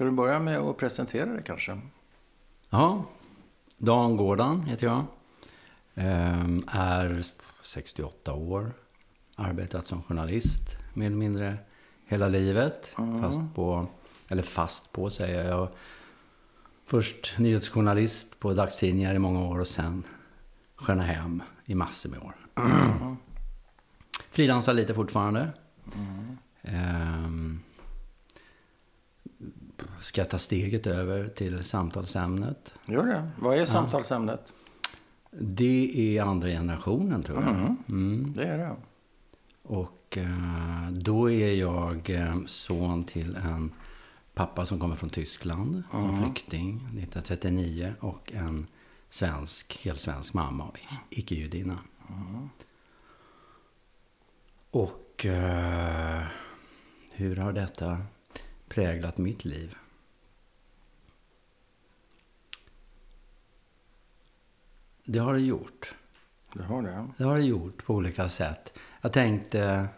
Ska du börja med att presentera dig kanske? Ja, Dan Gårdan heter jag. Ehm, är 68 år. Arbetat som journalist mer eller mindre hela livet. Mm. Fast på, eller fast på säger jag. Först nyhetsjournalist på dagstidningar i många år och sen Sköna Hem i massor med år. Mm. Frilansar lite fortfarande. Mm. Ehm, ska jag ta steget över till samtalsämnet? Gör det. Vad är samtalsämnet? Det är andra generationen tror jag. Mm. Mm. Det är det. Och eh, då är jag eh, son till en pappa som kommer från Tyskland, en flykting 1939 och en svensk, helt svensk mamma, icke-judinna. Och eh, hur har detta präglat mitt liv? Det har det gjort. Det har det. Det har det gjort på olika sätt. Jag tänkte,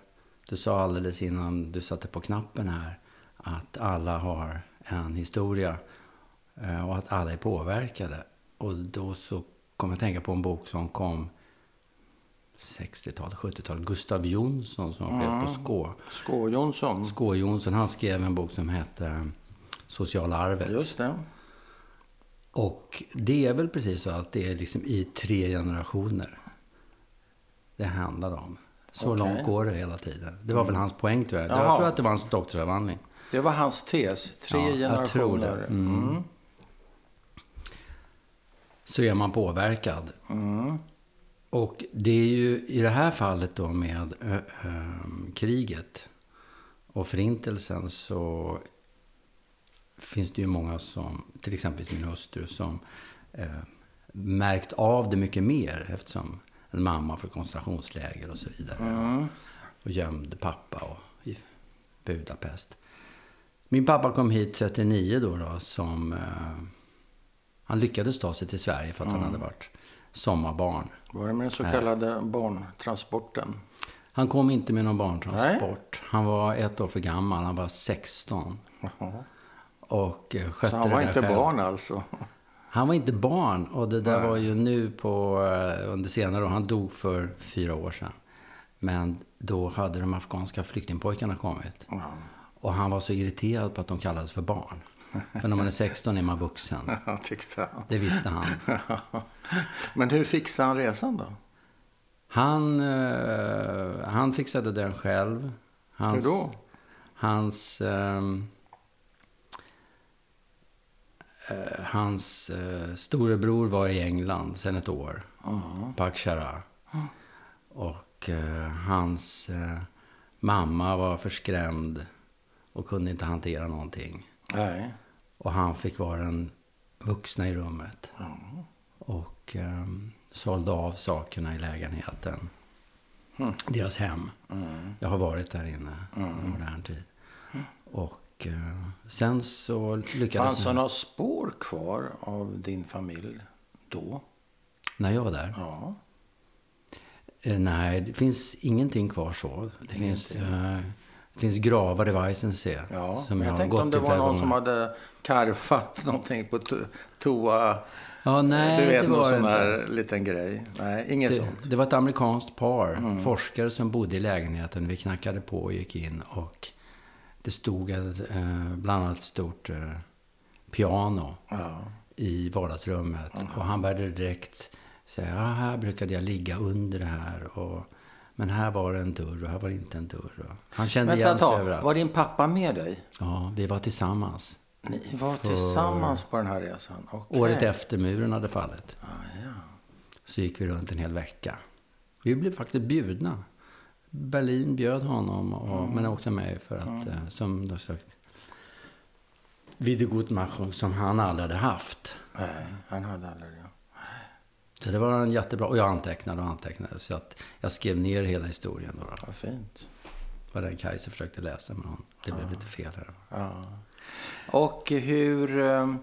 du sa alldeles innan du satte på knappen här, att alla har en historia eh, och att alla är påverkade. Och då så kom jag att tänka på en bok som kom 60-talet, 70-talet. Gustav Jonsson som var på Skå. Skå Jonsson. Skå Jonsson, han skrev en bok som hette Sociala arvet. Just det. Och det är väl precis så att det är liksom i tre generationer det handlar om. Så Okej. långt går det hela tiden. Det var väl hans poäng jag. Jaha. Jag tror att det var hans doktorsavhandling. Det var hans tes. Tre Ja, jag tror det. generationer. Mm. Så är man påverkad. Mm. Och det är ju i det här fallet då med ö, ö, kriget och förintelsen så finns det ju många som, till exempel min hustru, som eh, märkt av det mycket mer eftersom en mamma från koncentrationsläger och så vidare. Mm. Och gömde pappa och, i Budapest. Min pappa kom hit 39 då, då som... Eh, han lyckades ta sig till Sverige för att han hade varit sommarbarn. Var det med den så kallade barntransporten? Han kom inte med någon barntransport. Han var ett år för gammal. Han var 16. Jaha. Och eh, skötte Så han var det inte själv. barn alltså? Han var inte barn. Och det där Nej. var ju nu på, eh, under senare år. Han dog för fyra år sedan. Men då hade de afghanska flyktingpojkarna kommit. Ja. Och han var så irriterad på att de kallades för barn. För när man är 16 är man vuxen. Jag tyckte han. Det visste han. Men hur fixade han resan då? Han, eh, han fixade den själv. Hans, Hur då? Hans, ehm, eh, hans eh, storebror var i England sedan ett år. På Akshara. Och eh, hans eh, mamma var förskrämd och kunde inte hantera någonting. Nej. Och han fick vara den vuxna i rummet. Och eh, sålde av sakerna i lägenheten. Deras hem. Jag har varit där inne i modern tid. Och eh, sen så lyckades Fanns det några spår kvar av din familj då? När jag var där? Ja. Eh, nej, det finns ingenting kvar så. Det finns, eh, det finns gravar i Weissensee. ja. Som jag, jag tänkte gått om det var någon som gånger. hade karvat någonting på to- toa. Ja, nej, du vet, det någon sån här liten grej. Nej, inget Det, sånt. det var ett amerikanskt par, Mm. forskare som bodde i lägenheten. Vi knackade på och gick in och det stod ett, eh, bland annat ett stort eh, piano Ja. i vardagsrummet. Och han började direkt säga, ja, här brukade jag ligga under det här. Och, men här var det en dörr och här var det inte en dörr. Han kände Vänta igen sig överallt. Var din pappa med dig? Ja, vi var tillsammans. Ni var tillsammans på den här resan? Okej. Året efter muren hade fallit. Ah, ja. Så gick vi runt en hel vecka. Vi blev faktiskt bjudna. Berlin bjöd honom, och, men också mig för att, eh, som du sagt, Wiedergutmachung som han aldrig hade haft. Nej, han hade aldrig det. Så det var en jättebra, och jag antecknade och antecknade. Så att jag skrev ner hela historien. Då. Vad fint. Var den Kajsa försökte läsa, men hon, det blev lite fel här. Ja. Och hur... eh,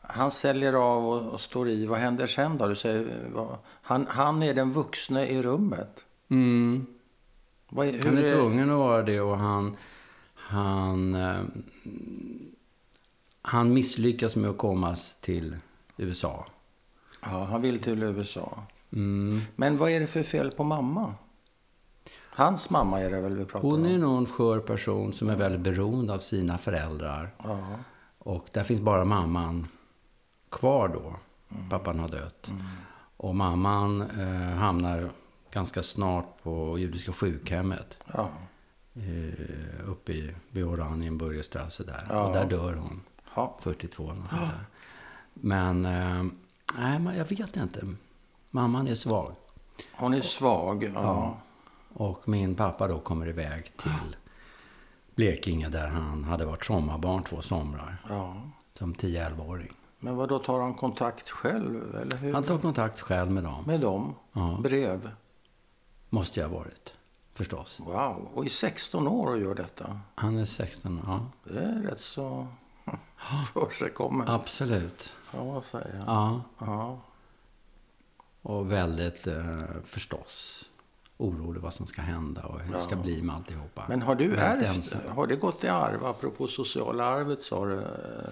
Han säljer av och, och står i. Vad händer sen då? Du säger, vad, han, han är den vuxne i rummet. Mm. Vad är, hur Han är tvungen att vara det och han... Han, eh, han misslyckas med att komma till USA. Ja, han vill till USA. Mm. Men vad är det för fel på mamma? Hans mamma är det väl vi pratar Hon om? är nog en skör person som är väldigt beroende av sina föräldrar. Ja. Och där finns bara mamman kvar då. Pappan har dött. Och mamman eh, hamnar ganska snart på judiska sjukhemmet. Ja. Eh, uppe i, vid Oranienburgerstrasse där. Ja. Och där dör hon. Ja. 42 eller något sånt där. Men, eh, nej, men jag vet inte. Mamman är svag. Hon är svag. Ja. Och min pappa då kommer iväg till Blekinge där han hade varit sommarbarn två somrar. ja. Som 10-11-åring. Men vad då tar han kontakt själv? Eller hur? Han tar kontakt själv med dem. Med dem? Ja. Brev? Måste jag ha varit. Förstås. Wow. Och i 16 år och gör detta? Han är 16, ja. Det är rätt så försigkommet. Absolut. Ja, vad säger jag? Ja. Och väldigt, eh, förstås, orolig vad som ska hända och hur det ska bli med alltihopa. Men har du ärvt, har det gått i arv? Apropå sociala arvet sa du eh,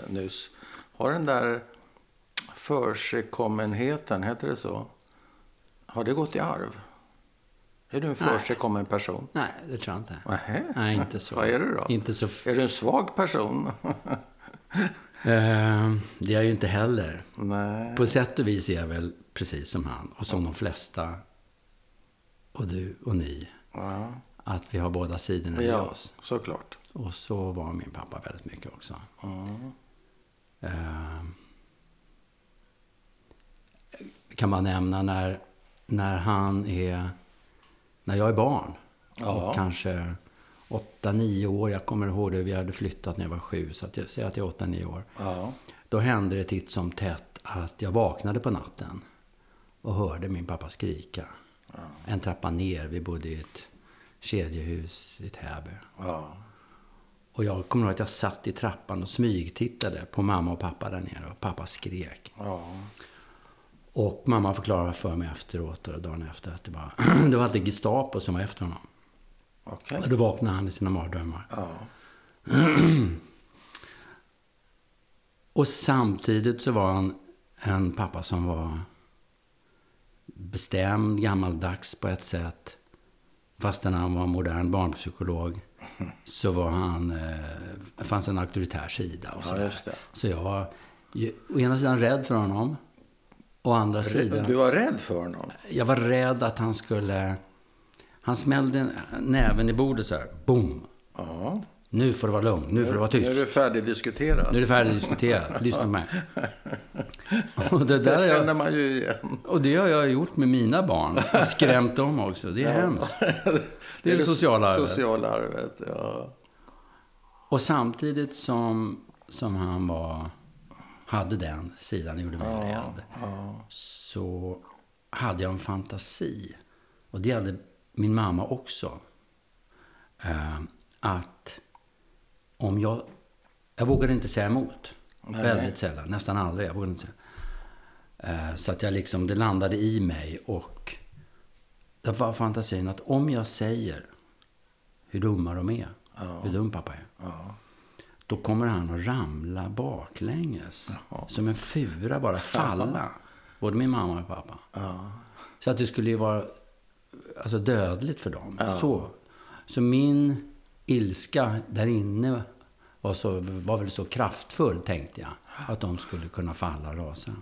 nyss. Har den där försigkommenheten, heter det så? Har det gått i arv? Är du en försigkommen person? Nej, det tror jag inte. Nähä. Nej, inte så. Vad är du då? Inte så... Är du en svag person? Eh, det är jag ju inte heller. Nej. På sätt och vis är jag väl precis som han och som de flesta och du och ni. Ja, Att vi har båda sidorna i ja oss. såklart. Och så var min pappa väldigt mycket också. Mm. Eh, kan man nämna när, när han är... När jag är barn. Ja. Och kanske åtta, nio år. Jag kommer ihåg det. Vi hade flyttat när jag var sju. Så att jag säger att jag är åtta, nio år. Ja. Då hände det titt som tätt att jag vaknade på natten och hörde min pappa skrika. En trappa ner. Vi bodde i ett kedjehus i Täby. Ja. Och jag kommer ihåg att jag satt i trappan och smygtittade på mamma och pappa där nere. Och pappa skrek. Ja. Och mamma förklarade för mig efteråt och dagen efter att det var, det var alltid Gestapo som var efter honom. Okej. Och då vaknade han i sina mardrömmar. Ja. Och samtidigt så var han en pappa som var bestämd, gammaldags på ett sätt. Fastän han var modern barnpsykolog så var han, eh, fanns en auktoritär sida. Och Ja, just det. Så jag var ju, å ena sidan rädd för honom. Å andra sidan, Du var rädd för honom? jag var rädd att han skulle... Han smällde näven i bordet så här. Boom! Ja. Nu får det vara lugn. Nu får det vara Nu är tyst. du färdigdiskuterad. Nu är det färdigdiskuterat. Lyssna på mig. Och det, där Det känner jag, man ju igen. och det har jag gjort med mina barn. Och skrämt dem också. Det är hemskt. Det är det sociala arvet. Sociala arvet, ja. Och samtidigt som, som han var, hade den sidan, gjorde mig rädd. Så hade jag en fantasi. Och det hade min mamma också. Eh, att om jag... Jag vågade inte säga emot. Nej. Väldigt sällan. Nästan aldrig. Jag vågade inte säga. Eh, så att jag liksom, det landade i mig. Och det var fantasin att om jag säger hur dumma de är. Hur dum pappa är. Ja. Då kommer han att ramla baklänges. Som en fura bara falla. Både min mamma och pappa. Ja. Så att det skulle ju vara alltså, dödligt för dem. Så. så min ilska där inne var, så, var väl så kraftfull, tänkte jag. Att de skulle kunna falla och rasa.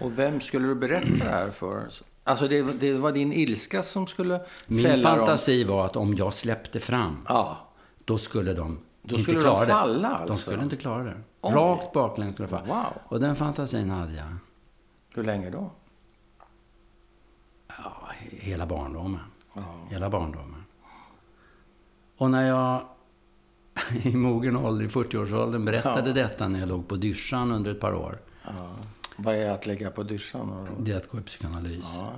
Och vem skulle du berätta det här för? Alltså det, det var din ilska som skulle Min fälla dem? fantasi var att om jag släppte fram, Ja. då skulle de Då inte skulle de klara det. falla, De alltså? skulle inte klara det. Oj. Rakt baklänges skulle de falla. Wow. Och den fantasin hade jag. Hur länge då? Hela barndomen. Ja. Hela barndomen. Och när jag i mogen ålder, i 40-årsåldern, berättade Ja. detta när jag låg på dyschan under ett par år. ja. Vad är att lägga på dyschan? Det är att gå i psykoanalys. Ja.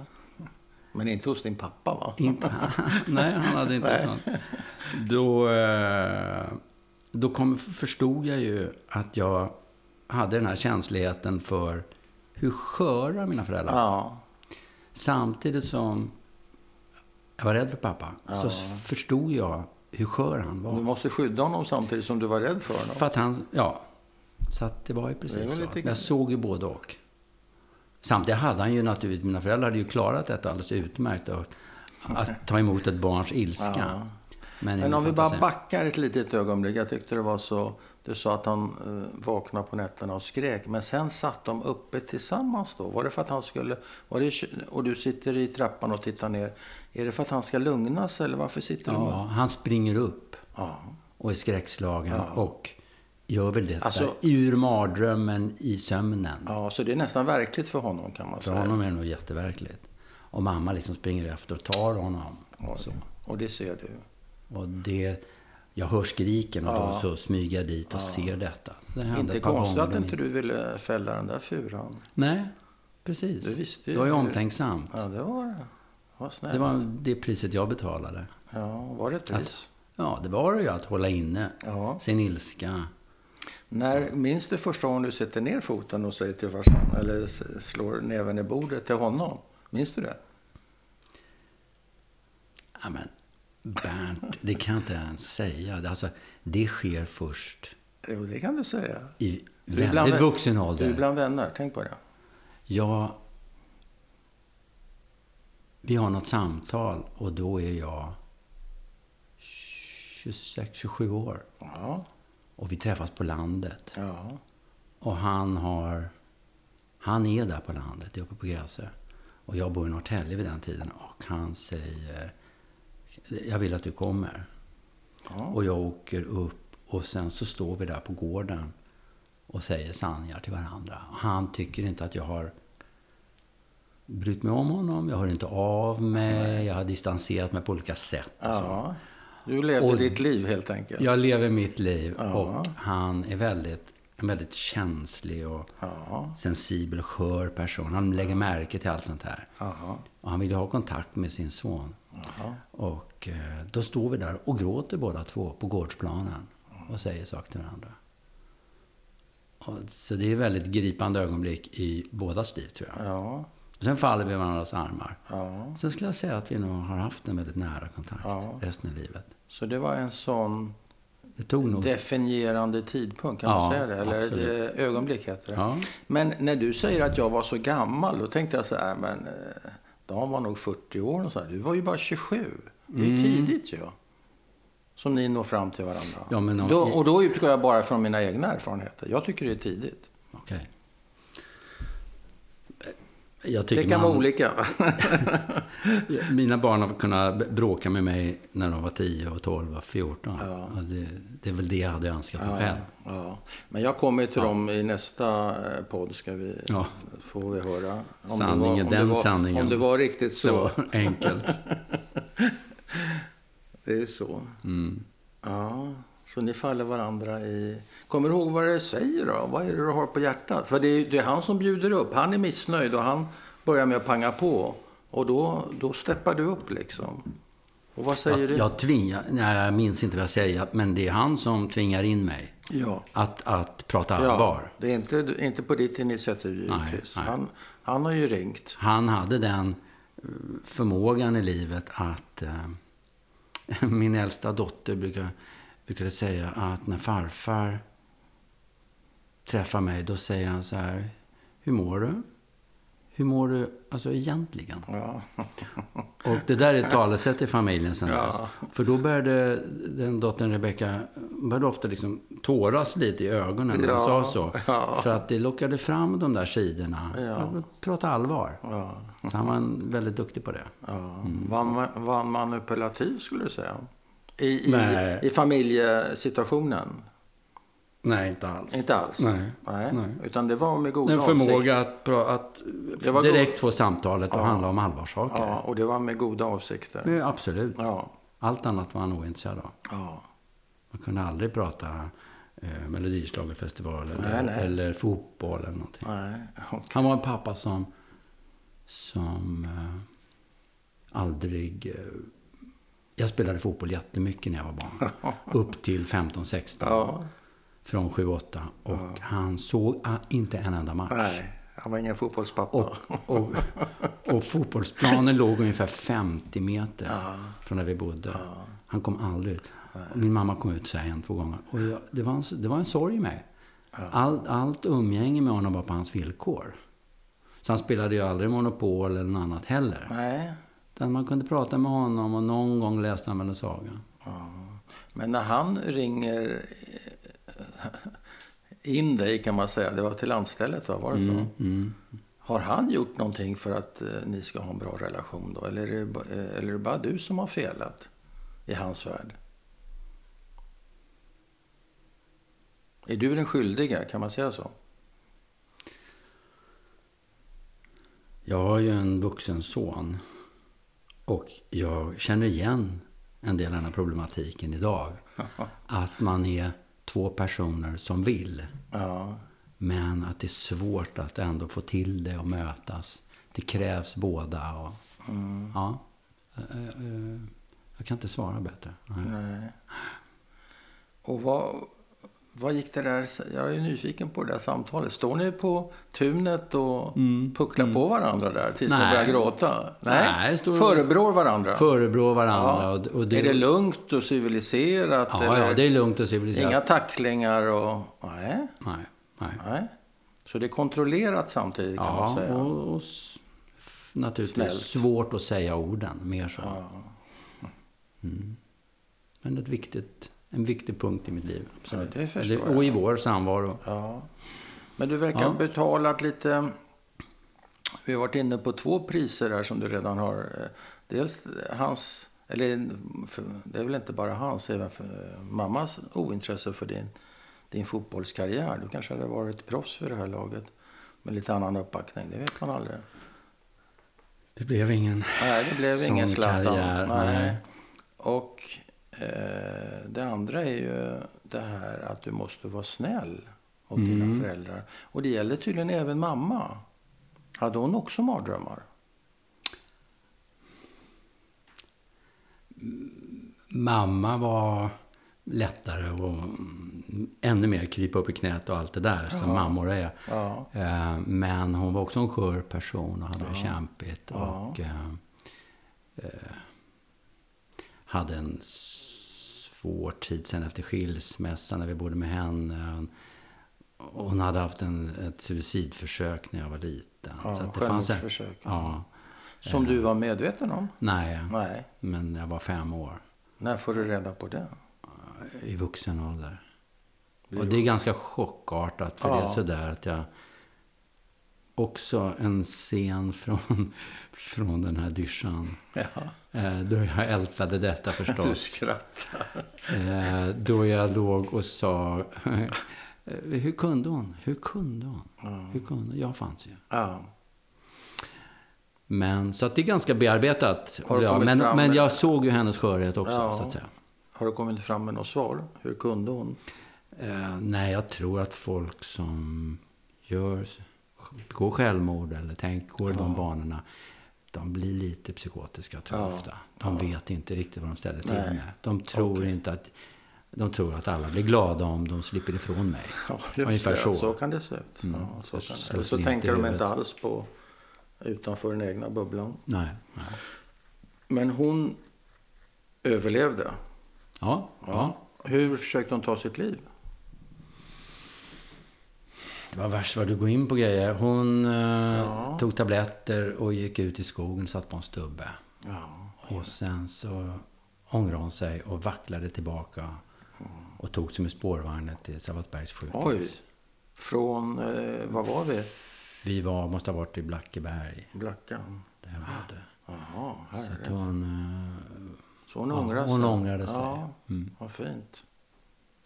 Men inte hos din pappa va? Inte, nej, han hade inte Nej. sånt. Då, eh, då kom, förstod jag ju att jag hade den här känsligheten för hur sköra mina föräldrar. Ja. Samtidigt som jag var rädd för pappa, så förstod jag hur skör han var. Du måste skydda honom samtidigt som du var rädd för honom. För att han, ja. Så att det var ju precis var så. lite jag såg ju både och. Samtidigt hade han ju naturligtvis, mina föräldrar hade ju klarat detta alldeles utmärkt. Att, att ta emot ett barns ilska. Ja. Men, Men om vi bara backar ett litet ögonblick. Jag tyckte det var så... Du sa att han eh, vaknade på nätterna och skrek. Men sen satt de uppe tillsammans då. Var det för att han skulle... Var det, och du sitter i trappan och tittar ner. Är det för att han ska lugnas eller varför sitter Ja, upp? han springer upp Ja. och är skräckslagen och gör väl detta Alltså- ur mardrömmen i sömnen. ja, så det är nästan verkligt för honom kan man För säga. honom är det nog jätteverkligt. Och mamma liksom springer efter och tar honom. Så. Och det ser du. Och det, jag hör skriken och då så smyger jag dit och ser detta. Det Inte konstigt att inte du ville fälla den där furan. Nej, precis. Du visste ju det var ju omtänksamt. Ja, det var det. Snällt. Det var det priset jag betalade. Ja, var det ett pris? Ja, det var det ju att hålla inne Ja. sin ilska. När, minns du första gången du sätter ner foten och säger till farsan, eller slår näven i bordet till honom? Minns du det? Ja, men Bernt, det kan jag inte ens säga. Det- Alltså, det sker först Jo, det kan du säga. i bland väldigt vuxen Du är ålder. bland vänner, tänk på det. Jag... Vi har något samtal och då är jag 26-27 år. Ja, Och vi träffas på landet. ja, Och han har... Han är där på landet, uppe på Gräsö. Och jag bor i Norrtälje vid den tiden. Och han säger... Jag vill att du kommer. ja. Och jag åker upp och sen så står vi där på gården och säger sanningar till varandra. Han tycker inte att jag har brytt mig om honom. Jag hör inte av mig. Jag har distanserat mig på olika sätt. Och så. Du levde Och- ditt liv helt enkelt. Jag lever mitt liv Ja. och han är väldigt, en väldigt känslig och Ja, sensibel skör person. Han lägger märke till allt sånt här. ja, Och han vill ju ha kontakt med sin son. ja. Och eh, då står vi där och gråter båda två på gårdsplanen. Och säger saker till varandra. Och, så det är ett väldigt gripande ögonblick i bådas liv tror jag. ja, Och sen faller vi i varandras armar. ja. Sen skulle jag säga att vi nog har haft en väldigt nära kontakt Ja. resten av livet. Så det var en sån definierande tidpunkt, kan Ja, man säga det? Eller absolut. ögonblick heter det. Ja. Men när du säger att jag var så gammal, då tänkte jag så här, men eh, Dan var nog 40 år och så här. Du var ju bara 27. Det är ju tidigt ju. Som ni når fram till varandra. Mm. Ja, men om- då, och då utgår jag bara från mina egna erfarenheter. Jag tycker det är tidigt. Okej. Det kan man, vara olika. Mina barn har kunnat bråka med mig när de var 10 och 12 och 14. Ja. Det, det är väl det jag hade önskat mig Ja, själv. ja. Men jag kommer till dem i nästa eh, podd. Ska vi, Ja. Får vi höra. Om Sanningen, det var, om den det var, sanningen. Om det var riktigt så. Så enkelt. Det är ju så. Mm. Ja, så ni faller varandra i... Kommer du ihåg vad det säger då? Vad är det du har på hjärtat? För det är, det är han som bjuder upp. Han är missnöjd och han börjar med att panga på. Och då, då steppar du upp liksom. Och vad säger Jag, du? jag tvingar, nej, jag minns inte vad jag säger, men det är han som tvingar in mig Ja. att, att prata ja. allvar. Det är inte, inte på ditt initiativ givetvis. nej. Han, han har ju ringt. Han hade den eh, förmågan i livet att... Eh, min äldsta dotter brukar, brukade säga att när farfar träffar mig, då säger han så här. Hur mår du? Hur mår du alltså egentligen? Ja. Och det där är ett talesätt i familjen sen Ja. dess. För då började den dottern Rebecka började ofta liksom tåras lite i ögonen när Ja, hon sa så. ja. För att det lockade fram de där sidorna. Ja. Prata allvar. Så han var väldigt duktig på det. Ja. Var, han- var han manipulativ skulle du säga? I, i, i familjesituationen? Nej, inte alls. Inte alls? Nej. Nej. Nej. Utan det var med goda En avsikter? förmåga att, att direkt få samtalet att handla om allvarssaker. Ja, och det var med goda avsikter? Men absolut. Ja. Allt annat var han ointresserad av. ja. Man kunde aldrig prata eh, Melodislagerfestival eller, Nej, nej. eller fotboll eller någonting. Nej. okej. Han var en pappa som, som eh, aldrig... Eh, jag spelade fotboll jättemycket när jag var barn. Upp till 15-16. Ja. Från 7-8. Och han såg ah, inte en enda match. Nej, han var ingen fotbollspappa. Och, och, och fotbollsplanen låg ungefär 50 meter från där vi bodde. Han kom aldrig ut. Min mamma kom ut så här en, två gånger. Och jag, det, var en, det var en sorg i mig. All, allt umgänge med honom var på hans villkor. Så han spelade ju aldrig Monopol eller något annat heller. Nej. Utan man kunde prata med honom och någon gång läste han väl en saga. Ja. Men när han ringer in dig kan man säga, det var till landstället va? Var det så? Mm, mm. Har han gjort någonting för att eh, ni ska ha en bra relation då? Eller är, det, eh, eller är det bara du som har felat i hans värld? Är du den skyldiga, kan man säga så? Jag har ju en vuxen son. Och jag känner igen en del av den här problematiken idag. Att man är två personer som vill. Ja, Men att det är svårt att ändå få till det och mötas. Det krävs båda. Och, ja, Eh, eh, jag kan inte svara bättre. Nej. nej. Och vad, vad gick det där... Jag är nyfiken på det där samtalet. Står ni på tunet och pucklar på varandra där tills ni Mm. Nej. börjar gråta? Nej, står- Förebrår varandra? Förebrår varandra. Ja. Och, och det, Är det lugnt och civiliserat? Ja, eller? ja, det är lugnt och civiliserat. Inga tacklingar och... Nej, Nej, nej. nej. Så det är kontrollerat samtidigt kan man Ja, säga. och, och f- naturligtvis Snällt. svårt att säga orden. Mer så. Ja. Mm. Men ett viktigt, en viktig punkt i mitt liv. absolut. Ja, det förstår Eller-. Och i vår samvaro. Ja. Men du verkar Ja. betalat lite... Vi har varit inne på två priser här som du redan har. eh, Dels hans... Eller det är väl inte bara hans, även för eh, mammas ointresse för din, din fotbollskarriär. Du kanske hade varit proffs för det här laget med lite annan uppbackning. Det vet man aldrig. Det blev ingen Nej, det blev sån ingen Zlatan. karriär. Nej. Och eh, det andra är ju det här att du måste vara snäll mot Mm. dina föräldrar. Och det gäller tydligen även mamma. Hade hon också mardrömmar? Mamma var lättare och ännu mer krypa upp i knät och allt det där som mammor är. Ja. Eh, Men hon var också en skör person och hade det kämpigt. Och eh, eh, hade en svår tid sen efter skilsmässan när vi bodde med henne. Hon hade haft en, ett suicidförsök när jag var liten. Ja, så att det fanns en, ja, Som du var medveten om? nej, Nej. men jag var fem år. När får du reda på det? I vuxen ålder. Och det är ganska chockartat. För Ja. det är sådär att jag... Också en scen från, från den här dyschan. Ja. Eh, då jag ältade detta Du förstås. skrattar. Eh, då jag låg och sa... eh, hur kunde hon? Hur kunde hon? Hur kunde hon? Jag fanns ju. Ja. Men, så att det är ganska bearbetat. Du Ja, men, men med- jag såg ju hennes skörhet också, Ja. så att säga. Har du kommit fram med något svar? Hur kunde hon? Eh, nej, jag tror att folk som gör, begår självmord eller tänker går i de banorna, de blir lite psykotiska tror jag Ja, ofta. De vet inte riktigt vad de ställer till Nej. med. De tror Okej. inte att... De tror att alla blir glada om de slipper ifrån mig. Ja, Ungefär det. så. så kan det se ut. Mm. Ja, så Så Eller så tänker de inte alls på utanför den egna bubblan. Nej. nej. Men hon överlevde. Ja, ja. Hur försökte hon ta sitt liv? Det var värst vad du går in på grejer. Hon eh, Ja. tog tabletter och gick ut i skogen, satt på en stubbe. Ja. Och sen så ångrade hon sig och vacklade tillbaka. Och tog sig med spårvagnen till Sabbatsbergs sjukhus. Oj. Från, eh, vad var vi? Vi var, måste ha varit i Blackeberg. Blackan. Där jag bodde. Jaha, Så att herre. hon... eh, Så hon ja, ångrade sig? hon ångrade sig. Ja, Mm. vad fint.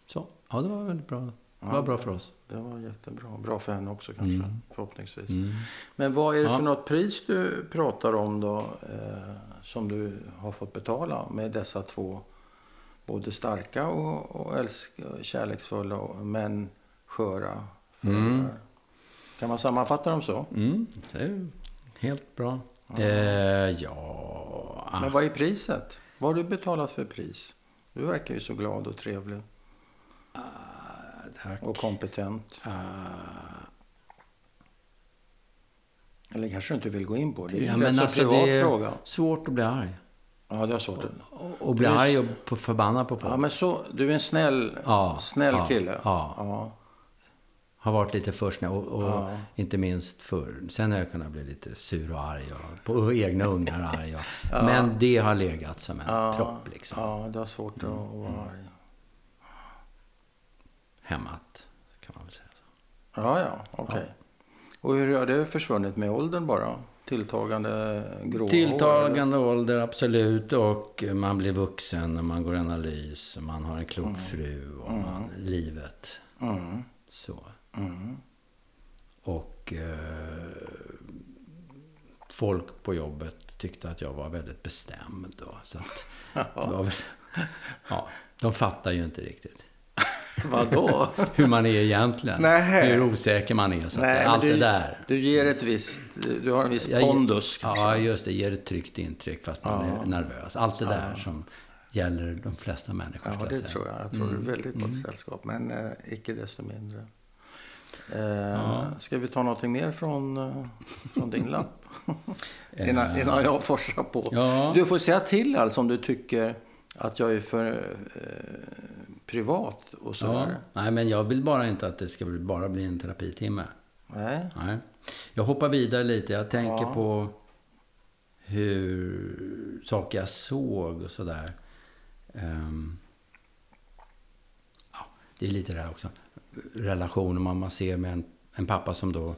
Så, ja det var väldigt bra. Det Ja. var bra för oss. Det var jättebra. Bra för henne också kanske, Mm. förhoppningsvis. Mm. Men vad är det Ja. för något pris du pratar om då, eh, som du har fått betala med dessa två, både starka och, och älsk, kärleksfulla, och- men sköra? Mm. Kan man sammanfatta dem så? Mm, det är helt bra. Eh, ja... ah, Men vad är priset? Vad har du betalat för pris? Du verkar ju så glad och trevlig tack. och kompetent. Ah, Eller kanske du inte vill gå in på. Det är ja, en men alltså privat det är fråga. svårt att bli arg. Ja, det har svårt. Och, och bli Du är- arg och förbannad på folk. Ja, men så, du är en snäll, Ja, snäll ja, kille. ja. ja. har varit lite för snäll. Och, och inte minst förr. Sen har jag kunnat bli lite sur och arg. Och på egna ungar arg. Men det har legat som en propp liksom. Ja, det har svårt att vara arg. Hämmat, kan man väl säga. Så. Ja, ja, okej. Och hur har det försvunnit med åldern bara? Tilltagande hår? Tilltagande ålder, absolut. Och man blir vuxen när man går analys. och Man har en klok fru och man, livet. Mm. Så. Mm. Och eh, folk på jobbet tyckte att jag var väldigt bestämd. Då, så att var väl, ja, de fattar ju inte riktigt Vadå? hur man är egentligen. Nej. Hur osäker man är. Så att Nej, säga. Allt du, det där. Du ger ett visst... Du har en viss Jag- pondus kanske? Ja, just det. Ger ett tryggt intryck fast man är nervös. Allt det där som gäller de flesta människor. Ja, jag det säga. tror jag. Jag tror det är väldigt gott sällskap. Men eh, icke desto mindre. Eh, Ska vi ta någonting mer från, eh, från din lapp? innan, innan jag forsar på. Ja. Du får säga till alltså om du tycker att jag är för eh, privat och Ja. sådär. Nej, men jag vill bara inte att det ska bara bli en terapitimme. Nej. Nej. Jag hoppar vidare lite. Jag tänker Ja. på hur saker jag såg och sådär. Ehm, ja, det är lite det här också. Relationer man, man ser med en, en pappa som då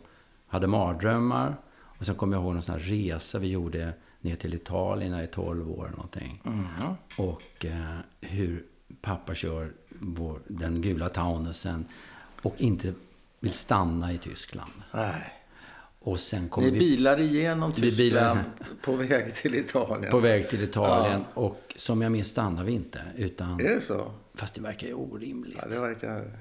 hade mardrömmar. Och sen kommer jag ihåg en sån här resa vi gjorde ner till Italien när jag är 12 år eller någonting. Mhm. Och eh, hur pappa kör vår, den gula Taunusen och inte vill stanna i Tyskland. Nej. Och sen kommer Ni vi bilar igenom Vi bilar- Tyskland på väg till Italien. på väg till Italien och som jag minns stannar vi inte. Utan, Är det så? fast det verkar ju orimligt. Ja, det verkar...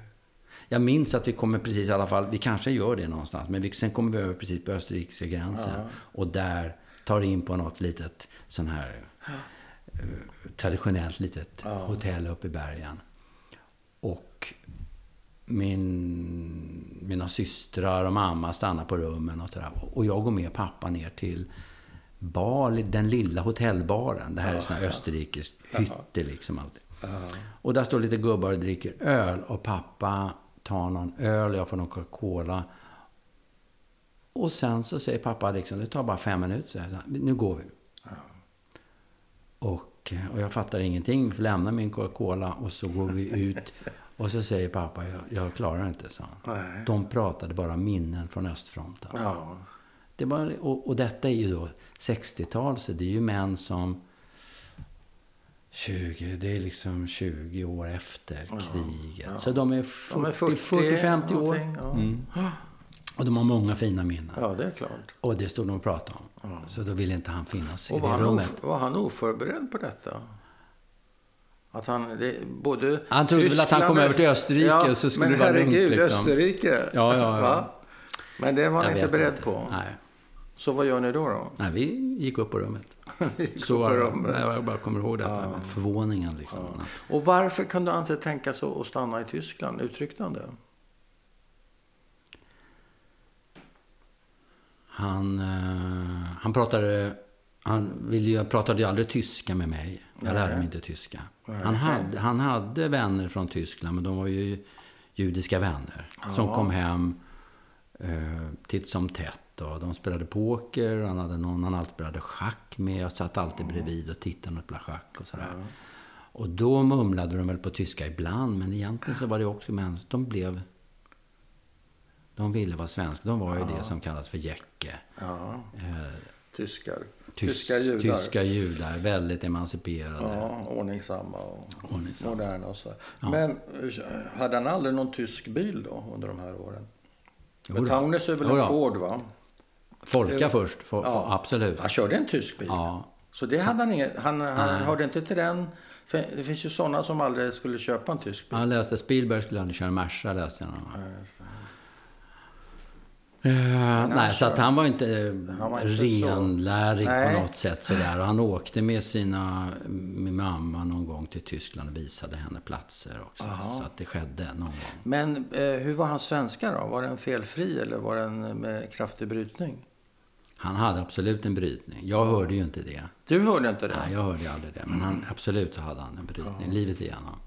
Jag minns att vi kommer precis i alla fall, vi kanske gör det någonstans, men vi, sen kommer vi över precis på österrikiska gränsen. Och där tar in på något litet sån här eh, traditionellt litet hotell uppe i bergen. Och min, mina systrar och mamma stannar på rummen och sådär. Och jag går med pappa ner till bar, den lilla hotellbaren. Det här är sån här österrikiskt hytte liksom. Alltid. Och där står lite gubbar och dricker öl och pappa tar någon öl, jag får någon Coca-Cola. Och sen så säger pappa liksom, det tar bara fem minuter, så här, nu går vi. Och, och jag fattar ingenting, vi får lämna min Coca-Cola och så går vi ut. Och så säger pappa, jag, jag klarar inte, så Nej. De pratade bara minnen från östfronten. Ja. Det var, och, och detta är ju då 60-tal, så det är ju män som 20, det är liksom 20 år efter kriget. Så de är 40, 40 50 år. Ja. Mm. Och de har många fina minnen. ja, det är klart. Och det stod de och pratade om. Så då ville inte han finnas i Och var det han, rummet. of, var han oförberedd på detta? Att han, det, både Han trodde väl att han kom över till Österrike så skulle men det vara lugnt, herregud, liksom. Österrike. Ja, ja, ja. Men det var han inte beredd inte. på. Nej. Så vad gör ni då? då? Nej, vi gick upp på rummet. Gick Så upp på det. rummet. Jag bara kommer ihåg detta. med Förvåningen liksom. Och varför kunde han inte tänka sig att stanna i Tyskland? Uttryckte han det? Han, eh, han pratade... Han ville pratade ju aldrig tyska med mig. Jag lärde mig inte tyska. Han hade, han hade vänner från Tyskland, men de var ju judiska vänner. Som kom hem eh, titt som tätt. Och de spelade poker, han hade någon han alltid spelade schack med. Jag satt alltid bredvid och tittade och spelade schack och sådär. Och då mumlade de väl på tyska ibland, men egentligen så var det också män. De blev... De ville vara svenska. De var ju det som kallas för jäcke. Ja, Eh, tyskar. Tys- tyska judar. Tyska judar, väldigt emanciperade. Ja, ordningsamma och Ordningsamma. moderna och så. Men eh, hade han aldrig någon tysk bil då under de här åren? Taunus är väl en. Ford va? Folka först, for, Ja. for, absolut. Han körde en tysk bil. Ja. Så det hade han inget, han, han Nej. hörde inte till den. Det finns ju sådana som aldrig skulle köpa en tysk bil. Han läste Spielberg skulle aldrig köra Merca, läste någon. Ja, Eh, han nej, så att han var inte Han var inte renlärig Nej. på något sätt sådär. Och han åkte med sina, med mamma någon gång till Tyskland och visade henne platser också. Så att det skedde någon gång. Men eh, hur var hans svenska då? Var den felfri eller var den med kraftig brytning? Han hade absolut en brytning. Jag hörde ju inte det. Du hörde inte det? Nej, jag hörde aldrig det. Men han, absolut så hade han en brytning livet igenom.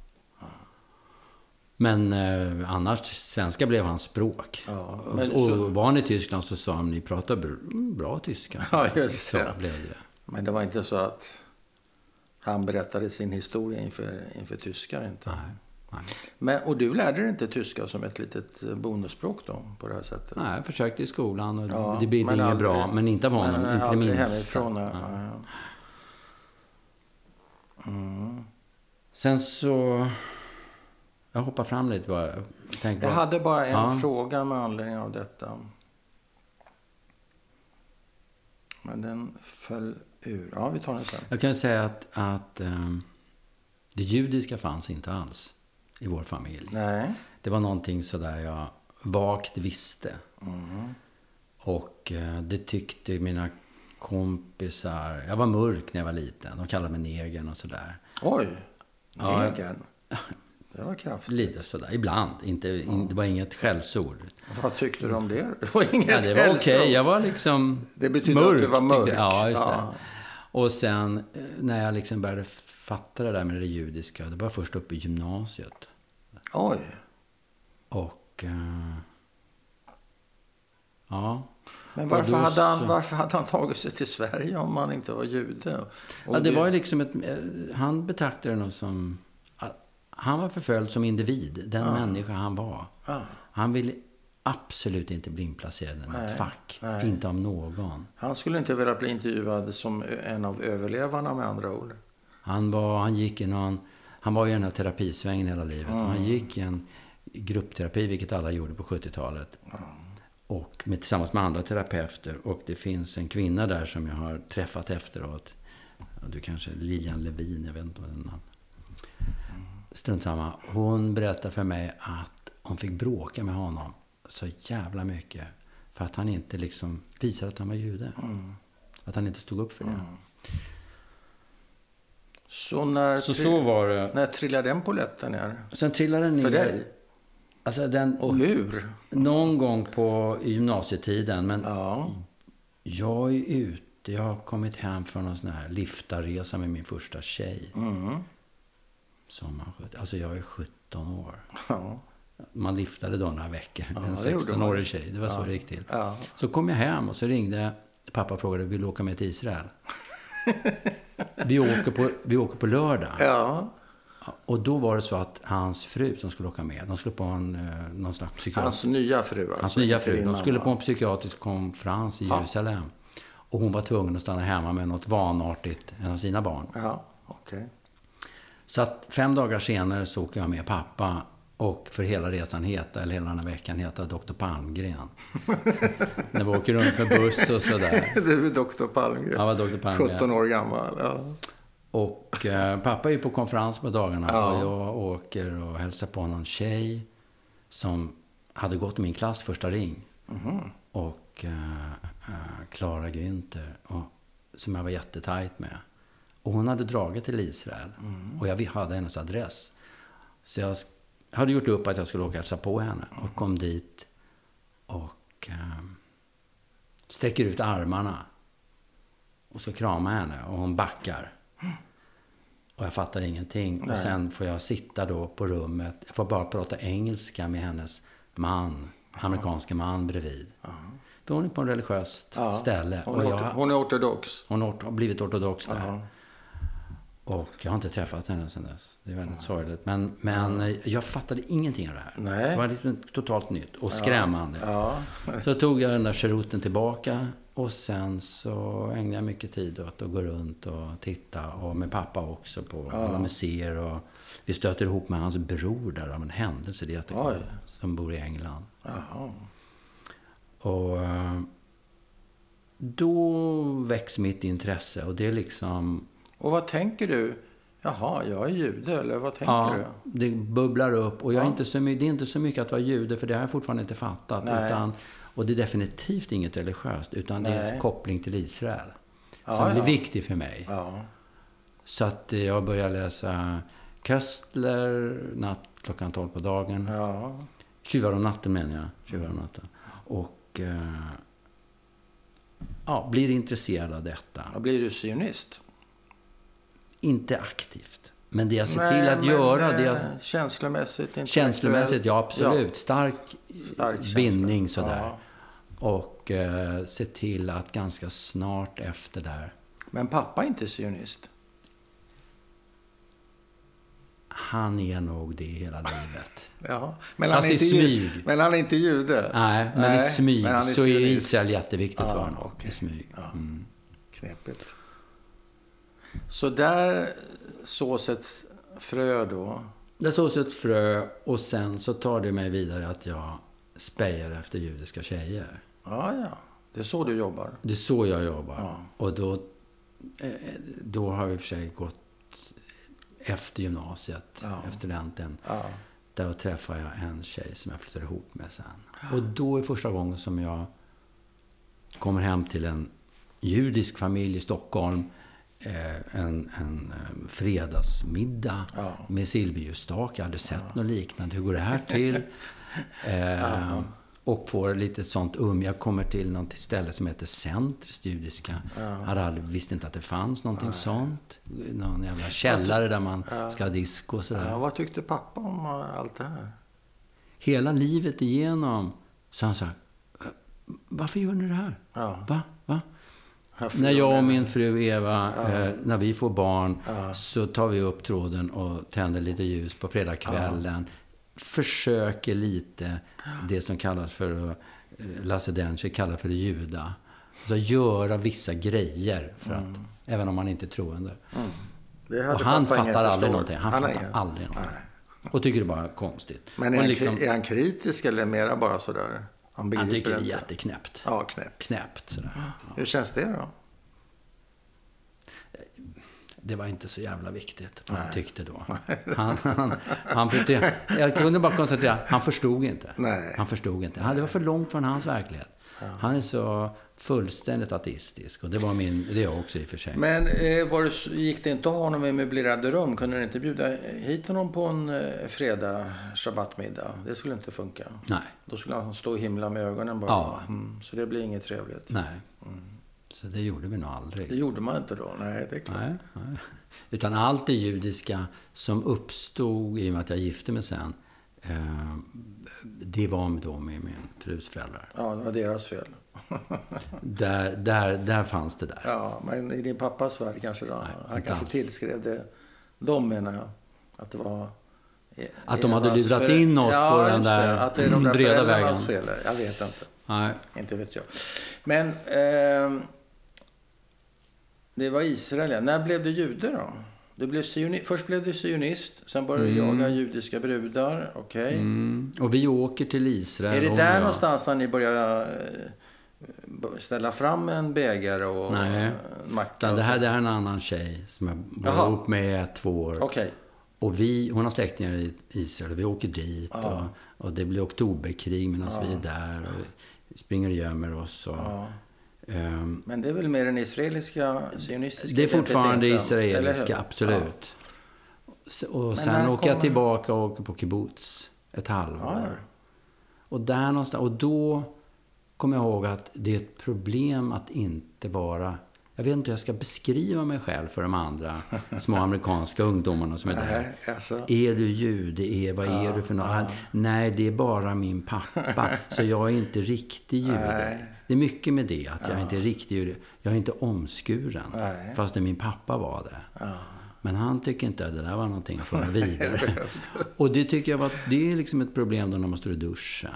Men eh, annars, svenska blev hans språk. Ja, men och så- var han i Tyskland så sa han, ni pratar br- bra tyska. Ja, just Så det. blev det. Men det var inte så att han berättade sin historia inför, inför tyskar inte. Nej, nej. Men, och du lärde dig inte tyska som ett litet eh, bonusspråk då, på det här sättet? nej, jag försökte i skolan och Ja, det blev inget bra. Men inte av honom, men inte det minsta. Mm. Sen så... Jag hoppar fram lite bara. Tänk Jag på- hade bara en Ja. fråga med anledning av detta. Men den föll ur. Ja, vi tar den sen. Jag kan säga att, att ehm, det judiska fanns inte alls i vår familj. Nej. Det var någonting sådär jag vagt visste. Mm. Och eh, det tyckte mina kompisar. Jag var mörk när jag var liten. De kallade mig negern och sådär. Oj! Ja. Det var kraftigt. Lite sådär. Ibland. Inte, in, det var inget skällsord. Vad tyckte du om det? Det var inget Ja, det var okej. skällsord. Jag var liksom Det betyder att du var tyckte- mörk. Ja, just det. Ja. Och sen eh, när jag liksom började fatta det där med det judiska. Det var först uppe i gymnasiet. Oj. Och... Eh, ja. Men varför hade, han, varför hade han tagit sig till Sverige om han inte var jude? Och ja, det var ju liksom ett... eh, Han betraktade det nog som... Han var förföljd som individ. Den människa han var. Ja. Han ville absolut inte bli inplacerad i ett fack. nej. Inte av någon. Han skulle inte vilja bli intervjuad som en av överlevarna med andra ord. Han var, han gick i någon, han var i den här terapisvängen hela livet. Och han gick i en gruppterapi, vilket alla gjorde på 70-talet. Och med, tillsammans med andra terapeuter. Och det finns en kvinna där som jag har träffat efteråt. Ja, du kanske, Lilian Levin, jag vet inte vad den namn. Strunt samma. Hon berättade för mig att hon fick bråka med honom så jävla mycket. För att han inte liksom visade att han var jude. Att han inte stod upp för det. Så när, Så så var det. när trillade den polletten ner? Sen trillade den ner. För dig? Alltså den, Och hur? någon gång på gymnasietiden. Men Ja. jag är ute. Jag har kommit hem från en sån här liftarresa med min första tjej. Mm. Sommaren 70. Alltså jag är 17 år. Ja. Man liftade då några veckor. Ja, en det gjorde 16-årig tjej. Det var så Ja. det gick till. Ja. Så kom jag hem och så ringde pappa och frågade vill du åka med till Israel. vi, åker på, vi åker på lördag. ja. Och då var det så att hans fru som skulle åka med, de skulle på en, eh, någon slags psykiatrisk... Hans nya fru alltså. Hans nya fru. De skulle på en psykiatrisk konferens i. Jerusalem. Och hon var tvungen att stanna hemma med något vanartigt, en av sina barn. Ja, okej. Så att fem dagar senare så åker jag med pappa och för hela resan heta, eller hela den här veckan heta Dr. Palmgren. När vi åker runt med buss och sådär. Du är doktor Palmgren. Han var Dr. Palmgren. 17 år gammal. Ja. Och eh, pappa är på konferens på dagarna Ja. och jag åker och hälsar på någon tjej som hade gått i min klass första ring. Mhm. Och eh, eh, Clara Günther, och, som jag var jättetajt med. Och hon hade dragit till Israel. Mm. Och jag hade hennes adress. Så jag hade gjort upp att jag skulle åka och hälsa på henne. Och kom dit och eh, sträcker ut armarna. Och så kramar henne och hon backar. Och jag fattar ingenting. Nej. Och sen får jag sitta då på rummet. Jag får bara prata engelska med hennes man. Amerikanske man bredvid. För hon är på en religiöst Ja. ställe. Hon, och är jag, orto- hon är ortodox. hon har blivit ortodox där. Ja. Och jag har inte träffat henne sedan dess. Det är väldigt sorgligt. Men, men jag fattade ingenting av det här. Nej. Det var liksom totalt nytt och skrämmande. Ja. Så tog jag den där cherouten tillbaka. Och sen så ägnade jag mycket tid åt att gå runt och titta. Och med pappa också på alla museer. Och vi stöter ihop med hans bror där av en händelse. Det är jättekul. Som bor i England. Jaha. Och eh, då väcks mitt intresse. Och det är liksom... Och vad tänker du? Jaha, jag är jude, eller vad tänker Ja, du? det bubblar upp. Och jag är Ja. inte så, det är inte så mycket att vara jude, för det har jag fortfarande inte fattat. Nej. Utan, och det är definitivt inget religiöst, utan det är Nej. en koppling till Israel. Ja, som blir ja. viktig för mig. Ja. Så att eh, jag börjar läsa Köstler, natt klockan 12 på dagen. Ja. Tjuvar om natten menar jag. Tjuvar om natten. Och eh, ja, blir intresserad av detta. Då blir du sionist. Inte aktivt. Men det jag ser till att men, göra, det eh, är att Känslomässigt, Känslomässigt, ja absolut. Stark, Stark känsla. bindning sådär. Ja. Och eh, se till att ganska snart efter där, Men pappa är inte sionist. han är nog det hela livet. Ja. Men Fast han är i smyg. Men han är inte jude. Nej, men Nej, i smyg men han så är. Israel jätteviktigt Ja, för honom. okej. I smyg. Ja. Mm. Knepigt. Så där sås ett frö då. Det sås ett frö och sen så tar det mig vidare att jag spejar efter judiska tjejer. Ja, ja. Det är så du jobbar. Det är så jag jobbar. Ja. Och då, eh, då har vi för sig gått efter gymnasiet, Ja. efter studenten. Ja. Där träffade jag en tjej som jag flyttade ihop med sen. Och då är första gången som jag kommer hem till en judisk familj i Stockholm. Eh, en, en eh, fredagsmiddag Ja. med silverljusstak. Jag hade sett något liknande. Hur går det här till? Eh, och får lite sånt um. Jag kommer till något ställe som heter Centris judiska. Hade aldrig, visste inte att det fanns någonting sånt. Någon jävla källare där man ska ha disco och sådär. Ja, vad tyckte pappa om eh, allt det här? Hela livet igenom så han sagt, varför gör ni det här? Ja. Va? När jag och min fru Eva, eh, när vi får barn, Ja. så tar vi upp tråden och tänder lite ljus på fredagskvällen. Försöker lite det som kallas för, eh, Lasse Dencher kallar för det juda. Alltså göra vissa grejer, för att, även om man inte är troende. Det hade Och han fattar aldrig någonting. Han, har fattar aldrig någonting. Nej. Och tycker det bara är konstigt. Men är han, liksom, är han kritisk eller mera bara sådär? Han han tycker det är jätteknäppt. Ja, knäpp. Knäppt sådär. Hur känns det då? Det var inte så jävla viktigt vad han tyckte då. Han, han, han jag kunde bara konstatera, han förstod inte. Nej. Han förstod inte. Det var för långt från hans verklighet. Han är så fullständigt ateistisk. Och det var min, det är jag också i och för sig. Men eh, var det, gick det inte att ha honom i möblerade rum? Kunde ni inte bjuda hit honom på en eh, fredag shabbatmiddag? Det skulle inte funka. Nej, Då skulle han stå och himla med ögonen bara. Ja. Mm, så det blir inget trevligt. nej. Så det gjorde vi nog aldrig. Det gjorde man inte då. Nej, det är klart. Nej, nej. Utan allt det judiska som uppstod i och med att jag gifte mig sen. Eh, det var då med min frus föräldrar. Ja, det var deras fel. Där, där, där fanns det där. Ja, men i din pappas värld kanske då? han inte kanske alls. tillskrev det. De menar jag. Att det var... Att de hade lurat in oss ja, på den där Att det är de där breda vägen. fel. Jag vet inte. Nej. Inte vet jag. Men ehm, det var Israel, ja. När blev du jude då? Du blev sioni- Först blev du sionist, sen började du jaga judiska brudar. Okej. Mm. Och vi åker till Israel. Är det där jag. någonstans när ni börjar eh, ställa fram en bägare och Nej. en macka? Utan det här det här är en annan tjej som jag var ihop med i två år. Okej. Och vi, hon har släktingar i Israel och vi åker dit. Och, och det blir oktoberkrig medan vi är där. Och springer och gömmer oss. Och, Ja. ehm, Men det är väl mer den israeliska, sionistiska det är fortfarande israeliska, absolut. Och sen åker jag kommer- tillbaka och åker på kibbutz ett halvår. Ja. Och där någonstans, och då kommer jag ihåg att det är ett problem att inte vara... Jag vet inte hur jag ska beskriva mig själv för de andra små amerikanska ungdomarna som är där. Nej, alltså. Är du jude? Är, vad är du för något? Nej, det är bara min pappa. Så jag är inte riktig jude. Nej. Det är mycket med det, att jag inte är riktig jude. Jag är inte omskuren. Nej. Fast min pappa var det. Men han tycker inte att det där var någonting att föra vidare. Och det tycker jag var, det är liksom ett problem då när man står i duschen.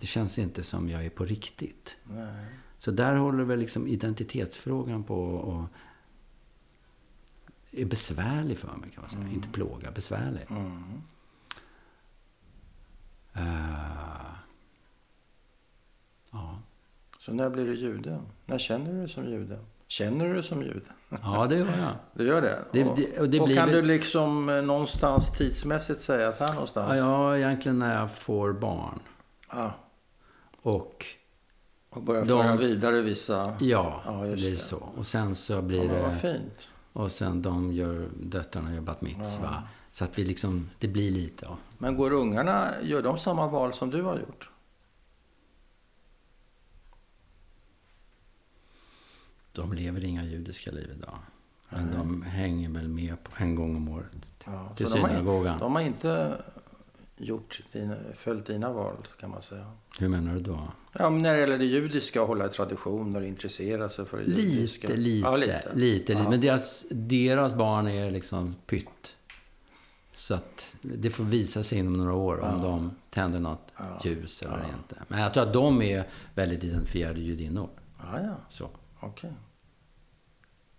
Det känns inte som jag är på riktigt. Så där håller väl liksom identitetsfrågan på och är besvärlig för mig kan man säga. Inte plåga, besvärlig. Eh, ja. Så när blir du jude? När känner du dig som jude? Känner du som jude? ja, det gör jag. Du gör det? Det- och, det- och det och blir kan du liksom eh, någonstans tidsmässigt säga att här någonstans? Ja, ja, egentligen när jag får barn. Ja. Och Och börja De- föra vidare vissa... ja, Ja, det blir så. Och sen så Ja, blir vad det... fint. Och sen de gör, döttrarna gör bat mitzva. Så att vi liksom, det blir lite. Ja. Men går ungarna, gör de samma val som du har gjort? De lever inga judiska liv idag. Men de hänger väl med på en gång om året. Ja, till har, synagogan. de har inte gjort dina, följt dina val kan man säga. Hur menar du då? Ja, men när det gäller det judiska, hålla i traditioner, intressera sig för det judiska. Lite, lite, ja, lite. lite, Ja. Men deras, deras barn är liksom pytt. Så att det får visa sig inom några år om de tänder något ljus eller inte. Men jag tror att de är väldigt identifierade judinnor. Ja, ja, Så. Okej.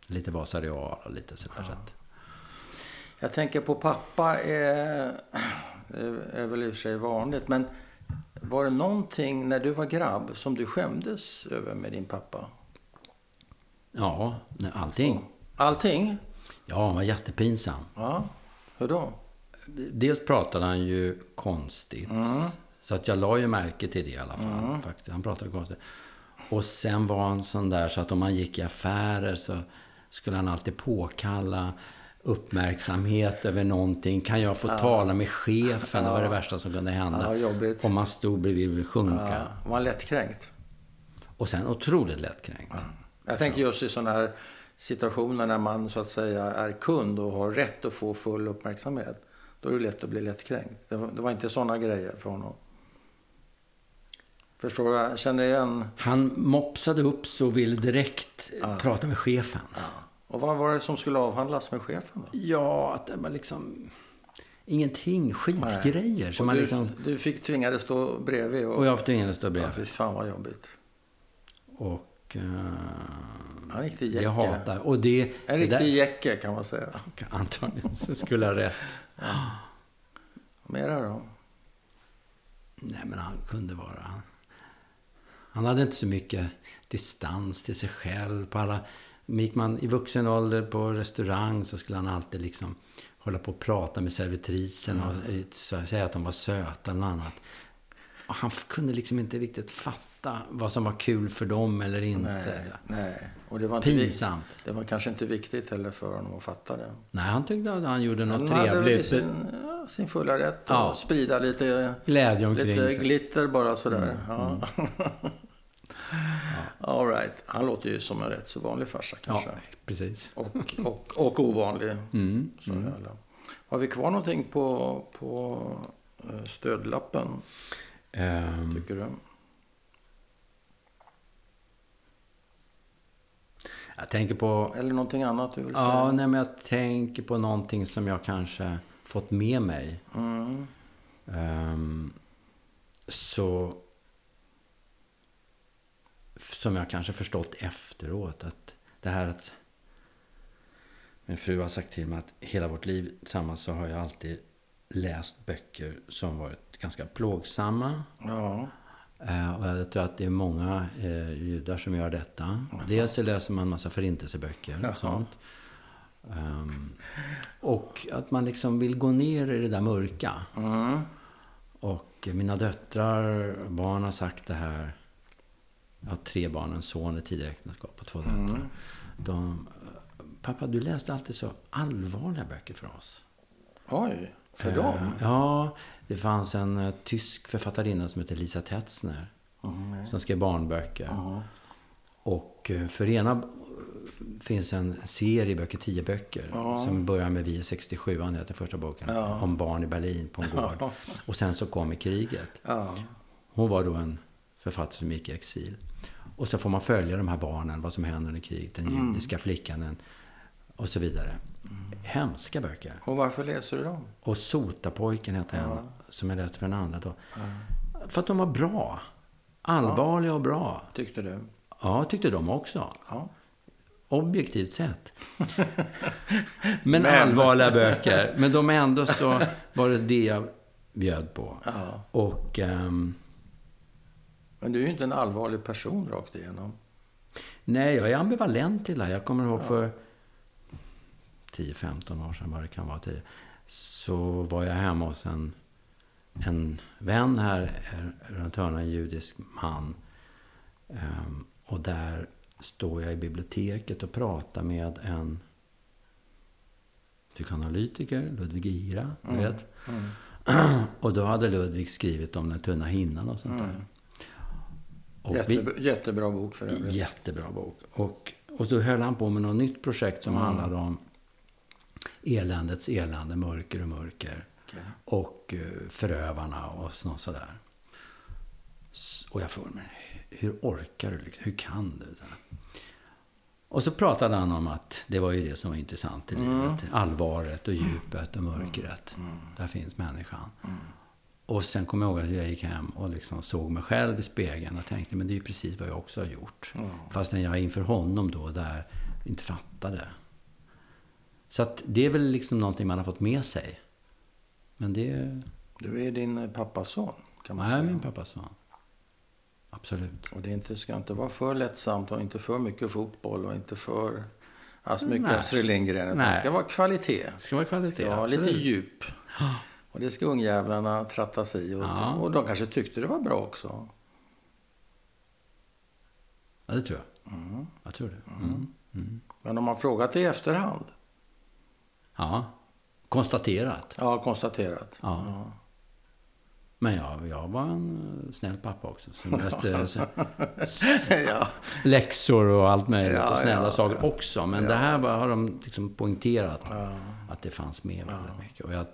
Lite Vasa Real och lite sådär. Så att, Jag tänker på pappa, är, är väl i och för sig vanligt, men var det någonting när du var grabb som du skämdes över med din pappa? ja, allting. Allting? Ja, han var jättepinsam. Ja, hur då? Dels pratade han ju konstigt. Så att jag la ju märke till det i alla fall. Faktiskt. Han pratade konstigt. Och sen var han sån där så att om man gick i affärer så skulle han alltid påkalla uppmärksamhet över någonting. Kan jag få tala med chefen? Det var det värsta som kunde hända. Ja. Om man stod bredvid och sjunka. Ja, var han lättkränkt? Och sen otroligt lättkränkt. Jag tänker just i sådana här situationer när man så att säga är kund och har rätt att få full uppmärksamhet. Då är det lätt att bli lättkränkt. Det var, det var inte sådana grejer för honom. Förstår du? Jag känner igen. Han mopsade upp så och ville direkt prata med chefen. Och vad var det som skulle avhandlas med chefen då? Ja, att det var liksom ingenting. Skitgrejer. Som man du, liksom, du fick tvingades stå bredvid och... och jag tvingades stå ja, bredvid. fy fan vad jobbigt. Och... Uh, En riktig jäcke. jag hatar... Och det... En det riktig där- jäcke kan man säga. Antagligen så skulle jag ha rätt. Mera då? Nej, men han kunde vara... Han, hade inte så mycket distans till sig själv. På alla, gick man i vuxen ålder på restaurang så skulle han alltid liksom hålla på och prata med servitrisen och eh, säga att de var söta eller något annat. Och han kunde liksom inte riktigt fatta vad som var kul för dem eller inte. Nej, nej. Och det var, inte Pinsamt. det var kanske inte viktigt heller för honom att fatta det. Nej, han tyckte att han gjorde något Han hade väl trevligt. sin, ja, sin fulla rätt att Ja. sprida lite, Glädje omkring lite sig. glitter bara sådär. Mm, Ja. All right. Han låter ju som en rätt så vanlig farsa Ja, kanske. precis. Och, och, och ovanlig. Mm. Jävla. Har vi kvar någonting på, på eh, stödlappen, Ehm, tycker du? Jag tänker på... Eller någonting annat du vill säga? Ja, nej, men jag tänker på någonting som jag kanske fått med mig. Mm. Ehm, så... Som jag kanske förstått efteråt. Att det här att... Min fru har sagt till mig att hela vårt liv tillsammans så har jag alltid läst böcker som varit ganska plågsamma. Ja. Eh, och jag tror att det är många eh, judar som gör detta. Dels så läser man en massa förintelseböcker och sånt. Ehm, och att man liksom vill gå ner i det där mörka. Mm. Och mina döttrar, barn har sagt det här. Jag har tre barn, en son i tidigare äktenskap och två döttrar. De, Pappa, du läste alltid så allvarliga böcker för oss. Oj, för Eh, dem? Ja, det fanns en eh, tysk författarinna som heter Lisa Tetzner. Som skrev barnböcker. Och eh, för ena eh, finns en serie böcker, tio böcker. Som börjar med Vi är 67, han heter första boken. Om barn i Berlin på en gård. Och sen så kommer kriget. Ja. Hon var då en författare som gick i exil. Och så får man följa de här barnen, vad som händer under kriget. Den judiska flickan den, och så vidare. Hemska böcker. Och varför läser du dem? Och Sotapojken hette en, som jag läste för den andra då. För att de var bra. Allvarliga och bra. Tyckte du? Ja, tyckte de också. Ja. Objektivt sett. Men, allvarliga böcker. Men de ändå så var det det jag bjöd på. Ja. Och ehm, Men du är ju inte en allvarlig person rakt igenom. nej, jag är ambivalent till det här. Jag kommer ihåg för 10-15 år sedan, vad det kan vara, 10, så var jag hemma hos en, en vän här runt hörnan, en judisk man. Ehm, och där står jag i biblioteket och pratar med en psykoanalytiker, Ludvig Ira, du vet. och då hade Ludvig skrivit om den tunna hinnan och sånt där. Och vi- Jättebra, jättebra bok för övrigt. Jättebra bok. Och, Och då höll han på med något nytt projekt som handlade om eländets elände, mörker och mörker. Okej. Och eh, förövarna och sådär. Och jag frågade mig, hur orkar du? liksom? Hur kan du? Och så pratade han om att det var ju det som var intressant i livet. Allvaret och djupet och mörkret. Där finns människan. Och sen kom jag ihåg att jag gick hem och liksom såg mig själv i spegeln och tänkte, men det är ju precis vad jag också har gjort. Fastän jag inför honom då där inte fattade. Så att det är väl liksom någonting man har fått med sig. Men det Du är din pappas son, kan man är säga. min pappas son. Absolut. Och det inte, ska inte vara för lättsamt och inte för mycket fotboll och inte för alltså mycket Nej. Astrid Lindgren. Det ska vara kvalitet. Det ska vara kvalitet. Det ska vara lite djup. Och det ska ungjävlarna trattas i. Och, Ja. och de kanske tyckte det var bra också. Ja, det tror jag. Jag tror det. Mm. Mm. Men om man frågat i efterhand. Ja. Konstaterat. Ja, konstaterat. Ja. Men jag, jag var en eh, snäll pappa också. Som läste så- ja. läxor och allt möjligt. Ja, och snälla ja, saker också. Men det här var, har de liksom poängterat. Ja. Att det fanns med väldigt mycket. Och jag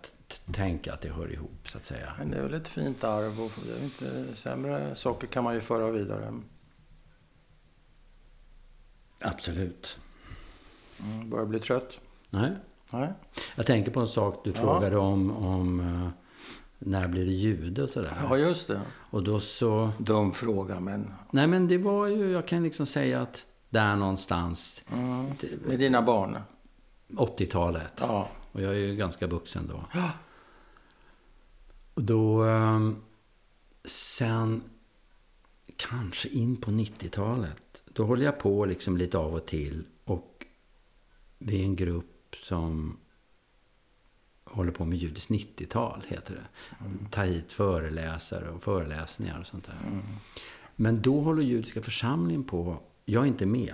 tänker att det hör ihop, så att säga. Men det är väl ett fint arv och det är inte sämre saker kan man ju föra vidare. Absolut. Mm, börjar bli trött. Nej. Nej. Jag tänker på en sak du frågade om, om eh, när blir det jude och sådär. Ja, just det. Och då så... Dum fråga, men... Nej, men det var ju... Jag kan liksom säga att där någonstans, Mm. Med dina barn. 80-talet. Ja. Och jag är ju ganska vuxen då. Och då... ehm, Sen kanske in på 90-talet. Då håller jag på liksom lite av och till. Och vi är en grupp som håller på med judiskt 90-tal, heter det. Ta hit föreläsare och föreläsningar och sånt där. Men då håller judiska församlingen på. Jag är inte med.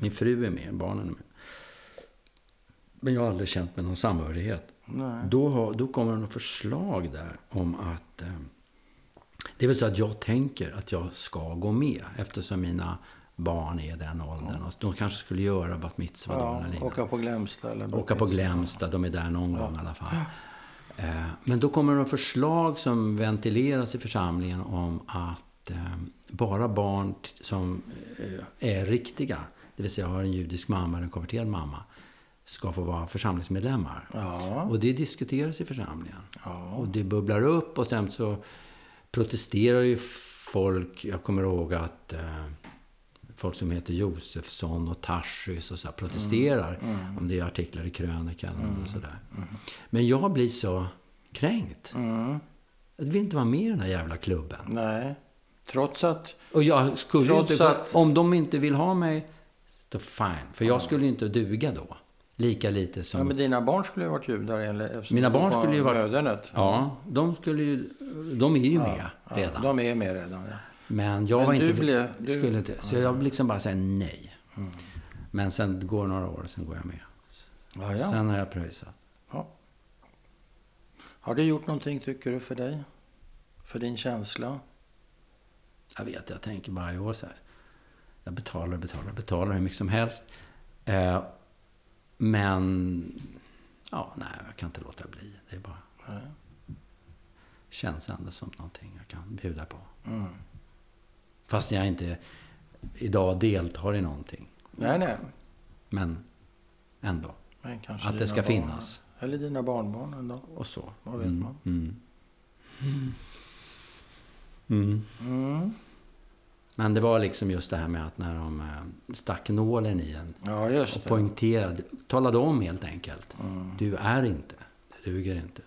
Min fru är med, barnen är med. Men jag har aldrig känt med någon samhörighet. Nej. Då, har, då kommer det något förslag där om att... Eh, det är väl så att jag tänker att jag ska gå med eftersom mina barn är den åldern. Och de kanske skulle göra bat mitzva. Ja, eller liknande. åka på Glämsta eller Åka på Glämsta, de är där någon gång i alla fall. Eh, Men då kommer det förslag som ventileras i församlingen om att eh, bara barn som eh, är riktiga, det vill säga har en judisk mamma eller en konverterad mamma, ska få vara församlingsmedlemmar. Ja. Och det diskuteras i församlingen. Ja. Och det bubblar upp och sen så protesterar ju folk. Jag kommer ihåg att eh, folk som heter Josefsson och Tarschys och så här protesterar. Om det är artiklar i krönikan och sådär. Men jag blir så kränkt. Mm. Jag vill inte vara med i den här jävla klubben. Nej. Trots att... Och jag skulle inte, att- om de inte vill ha mig, då fine. För jag skulle inte duga då. Lika lite som... Ja, men dina barn skulle ju varit judar enligt... Mina barn skulle ju varit- Mödernet. Ja, de skulle ju... De är ju med redan. Ja, de är med redan, ja. Men jag Men var inte... blev- du- skulle inte, så jag liksom bara säga nej. Men sen går några år, sen går jag med. Ja, ja. Sen har jag pröjsat. ja. Har det gjort någonting, tycker du, för dig? För din känsla? Jag vet, jag tänker varje år så här. Jag betalar, betalar, betalar hur mycket som helst. Eh, men... Ja, nej, jag kan inte låta bli. Det är bara... Nej. Känns ändå som någonting jag kan bjuda på. Mm. Fast jag inte idag deltar i någonting. Nej, nej. Men ändå. Men Att det ska barn. finnas. Eller dina barnbarn dag. Och så. Vad vet Mm, man? Mm. Mm. Mm. Men det var liksom just det här med att när de eh, stack nålen i en Ja, och det. poängterade, talade om helt enkelt. Mm. Du är inte, du duger inte.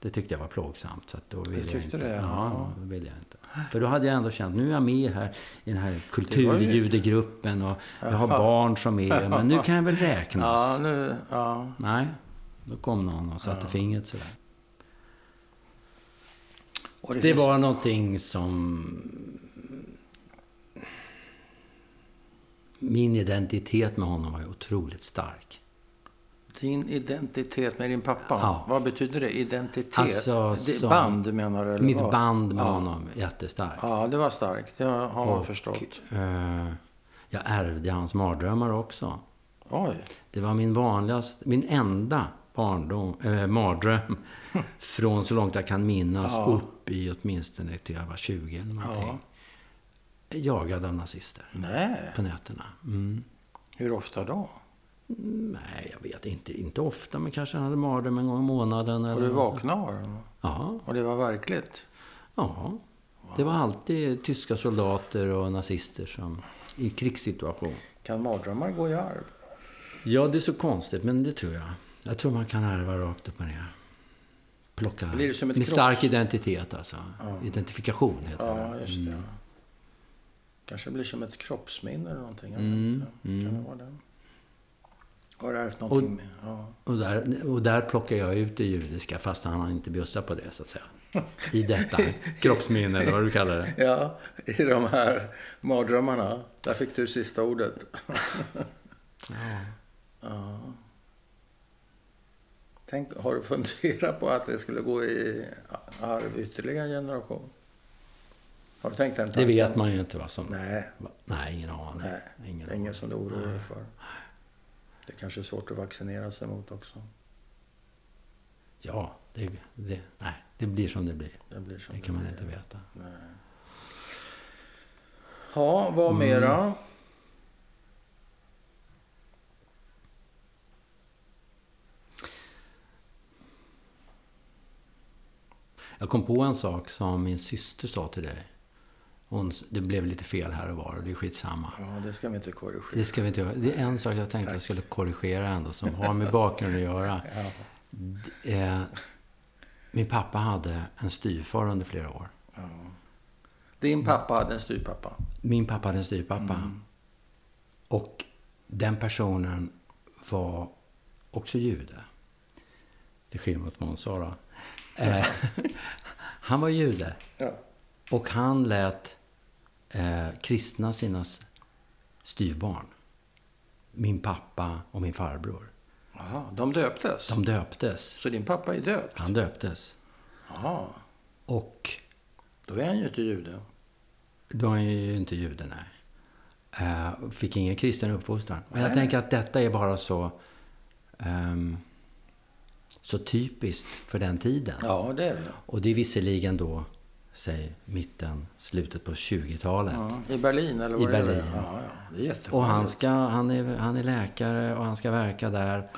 Det tyckte jag var plågsamt. Så att då ville jag inte. det, ja. Ja, ville jag inte. För då hade jag ändå känt, nu är jag med här i den här Det kulturjudegruppen och jag har barn som är, men nu kan jag väl räknas. Ja, nu... Ja. Nej, då kom någon och satte fingret sådär. Och Det finns- var någonting som... Min identitet med honom var ju otroligt stark. Din identitet med din pappa, Ja. vad betyder det? Identitet? Alltså, det, band menar du? Eller Mitt vad? band med ja. honom, jättestarkt. Ja, det var starkt. Det har man Och, förstått. eh, Jag ärvde hans mardrömmar också. Oj. Det var min vanligaste, min enda barndom, äh, mardröm från så långt jag kan minnas Ja. upp i åtminstone till jag var 20 eller någonting. Jagad av nazister Nej. på nätterna. Mm. Hur ofta då? Nej, jag vet inte. Inte ofta, men kanske jag hade mardröm en gång i månaden. Och Eller du något. vaknade av den? Ja, Och det var verkligt? ja. Det var alltid tyska soldater och nazister som i krigssituation. Kan mardrömmar gå i arv? Ja, det är så konstigt, men det tror jag. Jag tror man kan ärva rakt upp och ner. Plocka. Blir det som ett med stark identitet alltså. Identifikation heter det. Ja, just det. Kanske blir som ett kroppsminne eller någonting. Jag Mm. Kan det vara det? Har ärvt någonting? Och- med? Ja. Och där, och där plockar jag ut det judiska, fast han har inte bjussat på det, så att säga. I detta kroppsminne, eller vad du kallar det. ja, i de här mardrömmarna. Där fick du sista ordet. Ja. Ja. Tänk, har du funderat på att det skulle gå i arv ytterligare en generation? Har du tänkt den Det tanken? vet man ju inte vad som... Nej, Nej, ingen aning. nej. Ingen det ingen som du oroar dig för. Det kanske är svårt att vaccinera sig mot också. Ja, det, det, nej, det blir som det blir. Det blir som Det kan man blir. inte veta. Nej. Ja, vad Mm. mera? Jag kom på en sak som min syster sa till dig. Hon, det blev lite fel här och var och det är skitsamma. Ja, det ska vi inte korrigera. Det ska vi inte göra. Det är en sak jag tänkte jag skulle korrigera ändå som har med bakgrund att göra. Ja. D- Eh, min pappa hade en styvfar under flera år. Ja. Din pappa hade en styvpappa. Min pappa hade en styvpappa. Mm. Och den personen var också jude. Till skillnad mot vad hon sa då. Eh, han var jude. Ja. Och han lät eh, kristna sina styvbarn. Min pappa och min farbror. Jaha, de döptes? De döptes. Så din pappa är döpt? Han döptes. Jaha, Och då är han ju inte jude. de är ju inte jude, nej. Eh, fick ingen kristen uppfostran. Men jag Nej. tänker att detta är bara så... ehm, så typiskt för den tiden. Ja, det är det. Och det är visserligen då, säg mitten, slutet på 20-talet. Ja, I Berlin eller I vad är det? Berlin. Ja, ja, det är Och jättevanligt. han, ska, han, är, han är läkare och han ska verka där.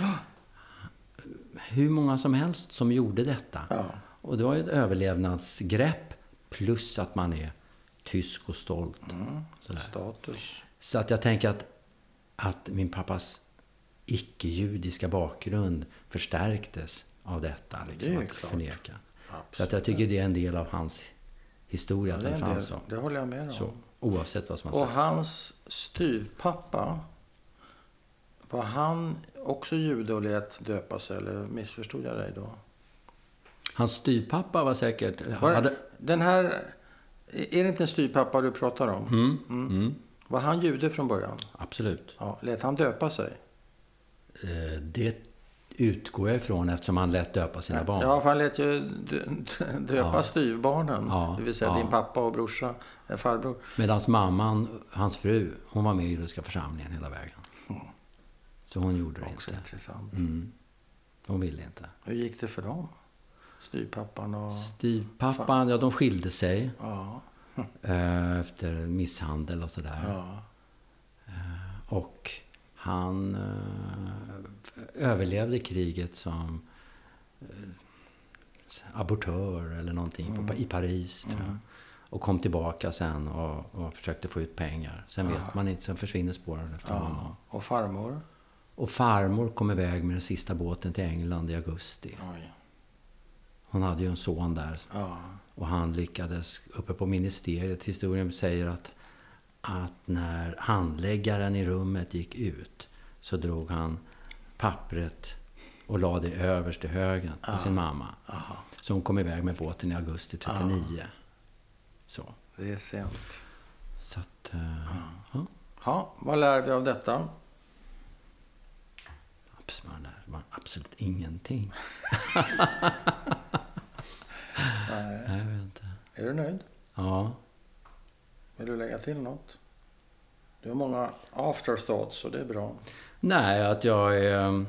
Hur många som helst som gjorde detta. Ja. Och det var ju ett överlevnadsgrepp plus att man är tysk och stolt. Mm. Status. Så att jag tänker att, att min pappas icke-judiska bakgrund förstärktes av detta. Det Liksom, ju att klart. förneka. Absolut. Så att jag tycker det är en del av hans historia, Ja, att det, är den en fanns så. det håller jag med om. så. Oavsett vad som har Och sagts. hans styvpappa, var han också jude och lät döpa sig? Eller missförstod jag dig då? Hans styvpappa var säkert... Var, hade, Den här, är det inte en styvpappa du pratar om? mm, mm, Var han jude från början? absolut. Ja, lät han döpa sig? Eh, Det utgår jag ifrån eftersom han lät döpa sina barn. Ja, för han lät ju dö- döpa Ja. styvbarnen. Ja, Det vill säga ja. din pappa och brorsa, eh, farbror. Medan mamman, hans fru, hon var med i judiska församlingen hela vägen. Så hon gjorde det Också inte. intressant. Mm. Hon ville inte. Hur gick det för dem? Styvpappan och... Styvpappan, ja de skilde sig Ja, eh, efter misshandel och sådär. ja. Och han eh, överlevde kriget som eh, abortör eller någonting på, i Paris, tror jag. Och kom tillbaka sen och, och försökte få ut pengar. Sen vet man inte, sen försvinner spåren efter honom. ja. Och farmor? Och farmor kom iväg med den sista båten till England i augusti. Oj. Hon hade ju en son där. Ja. Och han lyckades, uppe på ministeriet, historien säger att, att när handläggaren i rummet gick ut så drog han pappret och lade det överst i högen på sin mamma. Aha. Så hon kom iväg med båten i augusti 39. Så. Det är sent. Så att, eh, ja. Ja, vad lär vi av detta? Man lär- man- Absolut ingenting. Nej. Nej, jag vet inte. Är du nöjd? Ja. Vill du lägga till något? Du har många afterthoughts och det är bra. Nej, att jag är...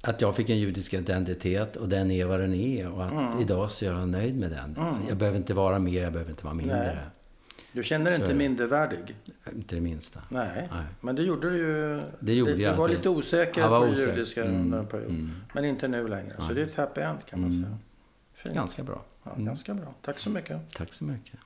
Att jag fick en judisk identitet och den är vad den är. Och att Mm. idag så är jag nöjd med den. Jag behöver inte vara mer, jag behöver inte vara mindre. Nej. Du känner dig inte mindervärdig? Inte det minsta. Nej. Nej. Men det gjorde du ju. Det gjorde du, jag. Du var lite osäker var på det judiska Mm, under en period. mm. Men inte nu längre. Så det är ett happy end kan man Mm. säga. Fint. Ganska bra. Ja, ganska bra. Tack så mycket. Tack så mycket.